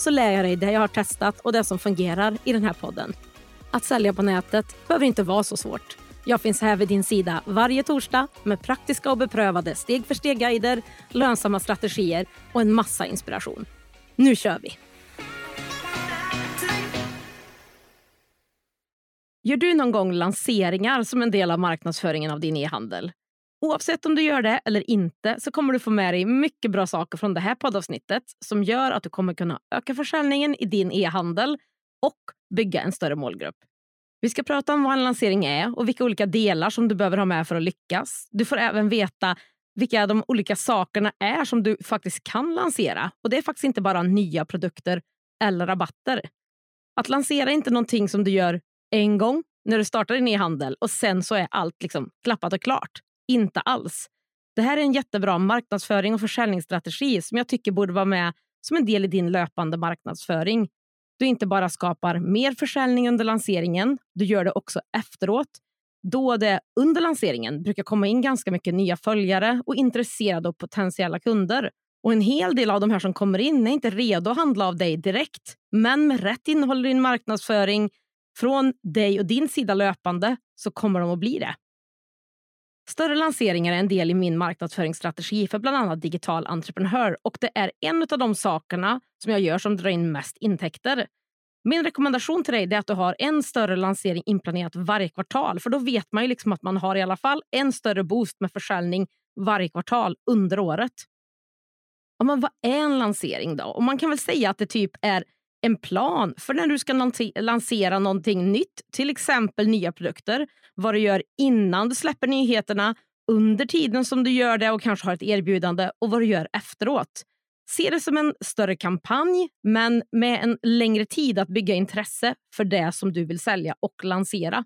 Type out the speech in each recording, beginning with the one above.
så lär jag dig det jag har testat och det som fungerar i den här podden. Att sälja på nätet behöver inte vara så svårt. Jag finns här vid din sida varje torsdag med praktiska och beprövade steg för steg-guider, lönsamma strategier och en massa inspiration. Nu kör vi! Gör du någon gång lanseringar som en del av marknadsföringen av din e-handel? Oavsett om du gör det eller inte så kommer du få med dig mycket bra saker från det här poddavsnittet som gör att du kommer kunna öka försäljningen i din e-handel och bygga en större målgrupp. Vi ska prata om vad en lansering är och vilka olika delar som du behöver ha med för att lyckas. Du får även veta vilka de olika sakerna är som du faktiskt kan lansera. Och Det är faktiskt inte bara nya produkter eller rabatter. Att lansera är inte någonting som du gör en gång när du startar din e-handel och sen så är allt liksom klappat och klart. Inte alls. Det här är en jättebra marknadsföring och försäljningsstrategi som jag tycker borde vara med som en del i din löpande marknadsföring. Du inte bara skapar mer försäljning under lanseringen, du gör det också efteråt då det under lanseringen brukar komma in ganska mycket nya följare och intresserade och potentiella kunder. Och En hel del av de här som kommer in är inte redo att handla av dig direkt. Men med rätt innehåll i din marknadsföring från dig och din sida löpande så kommer de att bli det. Större lanseringar är en del i min marknadsföringsstrategi för bland annat digital entreprenör och det är en av de sakerna som jag gör som drar in mest intäkter. Min rekommendation till dig är att du har en större lansering inplanerat varje kvartal för då vet man ju liksom att man har i alla fall en större boost med försäljning varje kvartal under året. Ja, men vad är en lansering då? Och man kan väl säga att det typ är en plan för när du ska lansera någonting nytt, till exempel nya produkter. Vad du gör innan du släpper nyheterna, under tiden som du gör det och kanske har ett erbjudande och vad du gör efteråt. Se det som en större kampanj, men med en längre tid att bygga intresse för det som du vill sälja och lansera.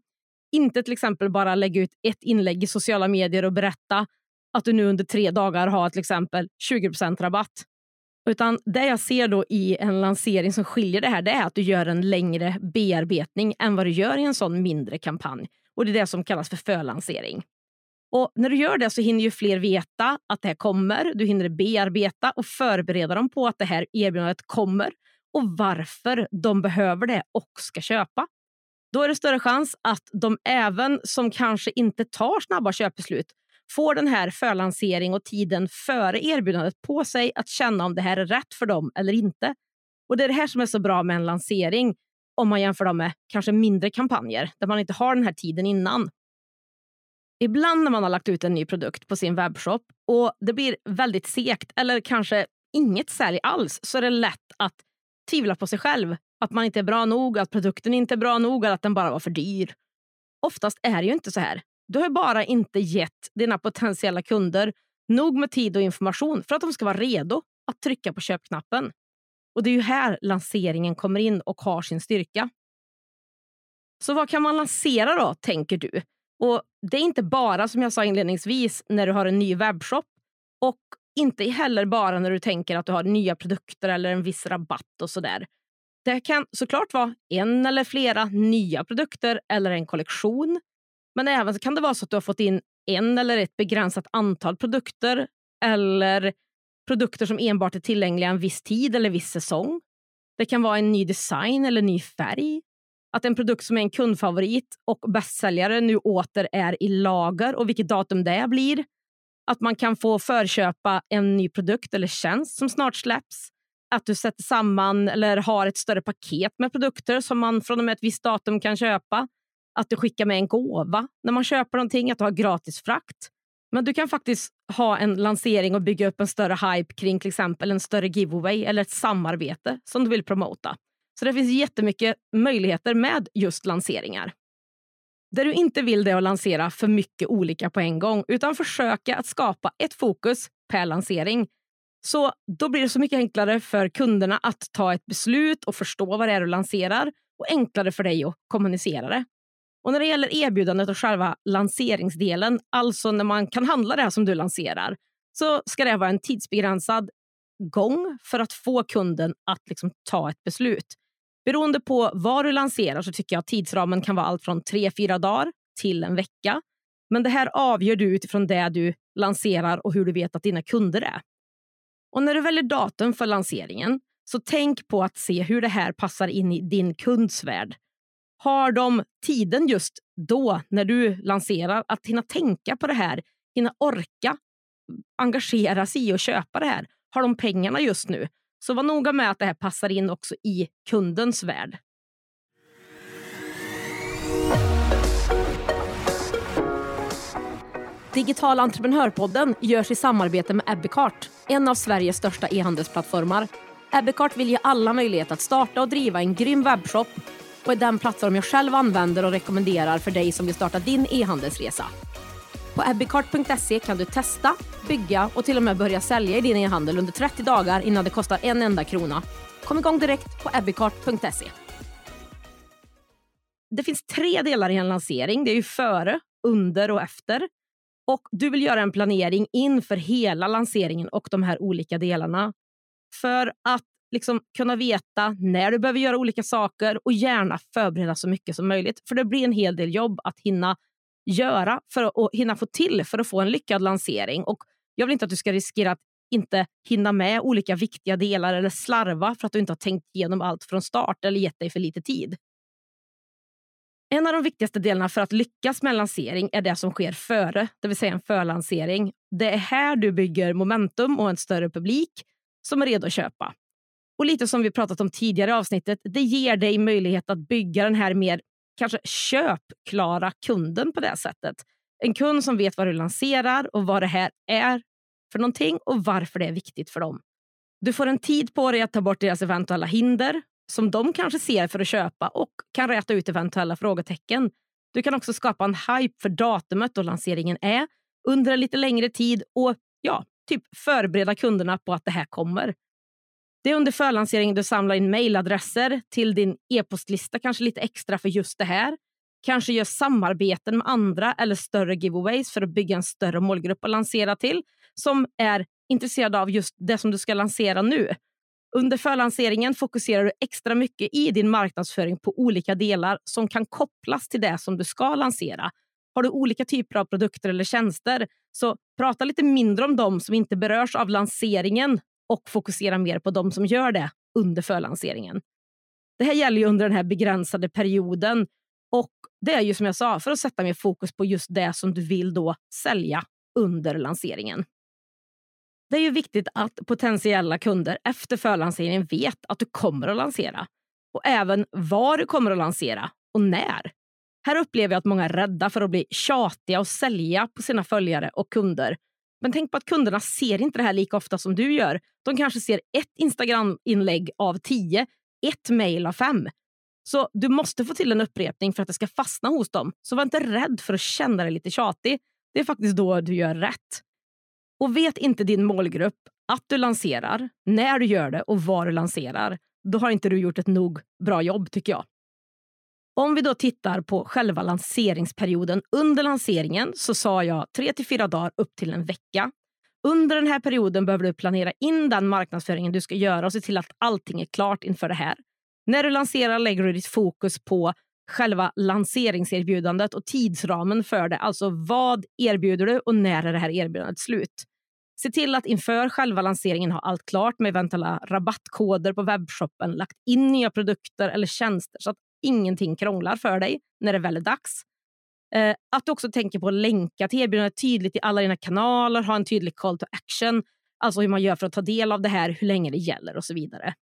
Inte till exempel bara lägga ut ett inlägg i sociala medier och berätta att du nu under tre dagar har till exempel 20% rabatt. Utan det jag ser då i en lansering som skiljer det här det är att du gör en längre bearbetning än vad du gör i en sån mindre kampanj. Och Det är det som kallas för förlansering. Och när du gör det så hinner ju fler veta att det här kommer. Du hinner bearbeta och förbereda dem på att det här erbjudandet kommer och varför de behöver det och ska köpa. Då är det större chans att de även som kanske inte tar snabba köpbeslut får den här förlansering och tiden före erbjudandet på sig att känna om det här är rätt för dem eller inte. Och Det är det här som är så bra med en lansering om man jämför dem med kanske mindre kampanjer där man inte har den här tiden innan. Ibland när man har lagt ut en ny produkt på sin webbshop och det blir väldigt segt eller kanske inget sälj alls så är det lätt att tvivla på sig själv. Att man inte är bra nog, att produkten inte är bra nog eller att den bara var för dyr. Oftast är det ju inte så här. Du har bara inte gett dina potentiella kunder nog med tid och information för att de ska vara redo att trycka på köpknappen. Och Det är ju här lanseringen kommer in och har sin styrka. Så vad kan man lansera då, tänker du? Och Det är inte bara som jag sa inledningsvis när du har en ny webbshop och inte heller bara när du tänker att du har nya produkter eller en viss rabatt och sådär. Det kan såklart vara en eller flera nya produkter eller en kollektion men även kan det vara så att du har fått in en eller ett begränsat antal produkter eller produkter som enbart är tillgängliga en viss tid eller viss säsong. Det kan vara en ny design eller ny färg. Att en produkt som är en kundfavorit och bästsäljare nu åter är i lager och vilket datum det blir. Att man kan få förköpa en ny produkt eller tjänst som snart släpps. Att du sätter samman eller har ett större paket med produkter som man från och med ett visst datum kan köpa att du skickar med en gåva när man köper någonting, att du har gratis frakt. Men du kan faktiskt ha en lansering och bygga upp en större hype kring till exempel en större giveaway eller ett samarbete som du vill promota. Så det finns jättemycket möjligheter med just lanseringar. Det du inte vill är att lansera för mycket olika på en gång utan försöka att skapa ett fokus per lansering. Så då blir det så mycket enklare för kunderna att ta ett beslut och förstå vad det är du lanserar och enklare för dig att kommunicera det. Och när det gäller erbjudandet och själva lanseringsdelen, alltså när man kan handla det här som du lanserar, så ska det vara en tidsbegränsad gång för att få kunden att liksom ta ett beslut. Beroende på vad du lanserar så tycker jag att tidsramen kan vara allt från tre fyra dagar till en vecka. Men det här avgör du utifrån det du lanserar och hur du vet att dina kunder är. Och när du väljer datum för lanseringen så tänk på att se hur det här passar in i din kunds värld. Har de tiden just då, när du lanserar, att hinna tänka på det här, hinna orka engagera sig i och köpa det här? Har de pengarna just nu? Så var noga med att det här passar in också i kundens värld. Digital entreprenörpodden görs i samarbete med Ebbecart, en av Sveriges största e-handelsplattformar. Ebbecart vill ge alla möjlighet att starta och driva en grym webbshop och är den plattform jag själv använder och rekommenderar för dig som vill starta din e-handelsresa. På ebbicart.se kan du testa, bygga och till och med börja sälja i din e-handel under 30 dagar innan det kostar en enda krona. Kom igång direkt på ebbicart.se. Det finns tre delar i en lansering. Det är ju före, under och efter. Och Du vill göra en planering inför hela lanseringen och de här olika delarna. För att liksom kunna veta när du behöver göra olika saker och gärna förbereda så mycket som möjligt. För det blir en hel del jobb att hinna göra för att hinna få till för att få en lyckad lansering. Och Jag vill inte att du ska riskera att inte hinna med olika viktiga delar eller slarva för att du inte har tänkt igenom allt från start eller gett dig för lite tid. En av de viktigaste delarna för att lyckas med en lansering är det som sker före, det vill säga en förlansering. Det är här du bygger momentum och en större publik som är redo att köpa. Och lite som vi pratat om tidigare i avsnittet, det ger dig möjlighet att bygga den här mer kanske köpklara kunden på det sättet. En kund som vet vad du lanserar och vad det här är för någonting och varför det är viktigt för dem. Du får en tid på dig att ta bort deras eventuella hinder som de kanske ser för att köpa och kan räta ut eventuella frågetecken. Du kan också skapa en hype för datumet då lanseringen är under en lite längre tid och ja, typ förbereda kunderna på att det här kommer. Det är under förlanseringen du samlar in mejladresser till din e-postlista, kanske lite extra för just det här. Kanske gör samarbeten med andra eller större giveaways för att bygga en större målgrupp att lansera till som är intresserad av just det som du ska lansera nu. Under förlanseringen fokuserar du extra mycket i din marknadsföring på olika delar som kan kopplas till det som du ska lansera. Har du olika typer av produkter eller tjänster, så prata lite mindre om dem som inte berörs av lanseringen och fokusera mer på de som gör det under förlanseringen. Det här gäller ju under den här begränsade perioden och det är ju som jag sa för att sätta mer fokus på just det som du vill då sälja under lanseringen. Det är ju viktigt att potentiella kunder efter förlanseringen vet att du kommer att lansera och även var du kommer att lansera och när. Här upplever jag att många är rädda för att bli tjatiga och sälja på sina följare och kunder men tänk på att kunderna ser inte det här lika ofta som du gör. De kanske ser ett Instagram-inlägg av tio, ett mejl av fem. Så du måste få till en upprepning för att det ska fastna hos dem. Så var inte rädd för att känna dig lite tjatig. Det är faktiskt då du gör rätt. Och vet inte din målgrupp att du lanserar, när du gör det och var du lanserar, då har inte du gjort ett nog bra jobb tycker jag. Om vi då tittar på själva lanseringsperioden. Under lanseringen så sa jag tre till fyra dagar upp till en vecka. Under den här perioden behöver du planera in den marknadsföringen du ska göra och se till att allting är klart inför det här. När du lanserar lägger du ditt fokus på själva lanseringserbjudandet och tidsramen för det. Alltså vad erbjuder du och när är det här erbjudandet slut? Se till att inför själva lanseringen ha allt klart med eventuella rabattkoder på webbshoppen, lagt in nya produkter eller tjänster så att ingenting krånglar för dig när det väl är dags. Eh, att du också tänker på att länka till erbjudandet tydligt i alla dina kanaler, ha en tydlig call to action, alltså hur man gör för att ta del av det här, hur länge det gäller och så vidare.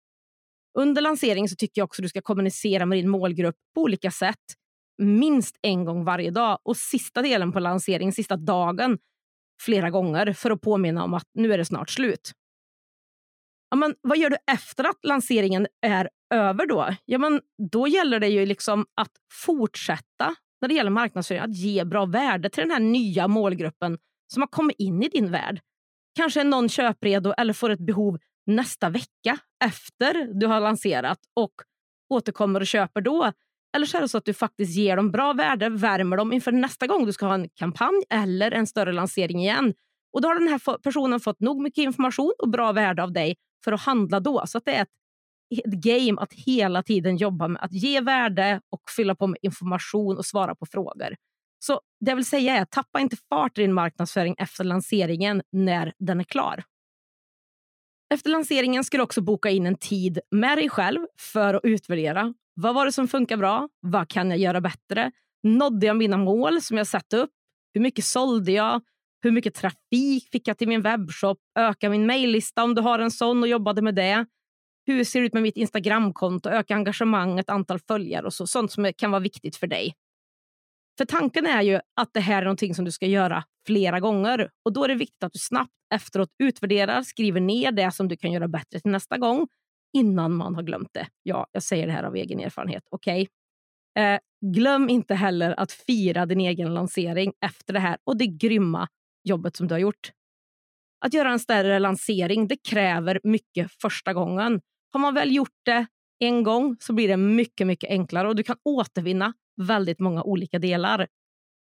Under lansering så tycker jag också att du ska kommunicera med din målgrupp på olika sätt, minst en gång varje dag och sista delen på lanseringen, sista dagen, flera gånger för att påminna om att nu är det snart slut. Ja, men vad gör du efter att lanseringen är över då? Ja, men då gäller det ju liksom att fortsätta när det gäller marknadsföring, att ge bra värde till den här nya målgruppen som har kommit in i din värld. Kanske är någon köpredo eller får ett behov nästa vecka efter du har lanserat och återkommer och köper då. Eller så är det så att du faktiskt ger dem bra värde, värmer dem inför nästa gång du ska ha en kampanj eller en större lansering igen. Och Då har den här personen fått nog mycket information och bra värde av dig för att handla då. Så det är ett, ett game att hela tiden jobba med att ge värde och fylla på med information och svara på frågor. Så det jag vill säga är, tappa inte fart i din marknadsföring efter lanseringen när den är klar. Efter lanseringen ska du också boka in en tid med dig själv för att utvärdera. Vad var det som funkar bra? Vad kan jag göra bättre? Nådde jag mina mål som jag satt upp? Hur mycket sålde jag? Hur mycket trafik fick jag till min webbshop? Öka min mejllista om du har en sån och jobbade med det. Hur ser det ut med mitt Instagramkonto? Öka engagemanget, antal följare och så, sånt som kan vara viktigt för dig. För tanken är ju att det här är någonting som du ska göra flera gånger och då är det viktigt att du snabbt efteråt utvärderar, skriver ner det som du kan göra bättre till nästa gång innan man har glömt det. Ja, jag säger det här av egen erfarenhet. Okej? Okay? Eh, glöm inte heller att fira din egen lansering efter det här och det grymma jobbet som du har gjort. Att göra en större lansering det kräver mycket första gången. Har man väl gjort det en gång så blir det mycket, mycket enklare och du kan återvinna väldigt många olika delar.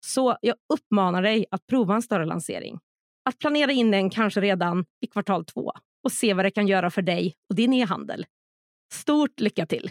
Så jag uppmanar dig att prova en större lansering. Att planera in den kanske redan i kvartal två och se vad det kan göra för dig och din e-handel. Stort lycka till!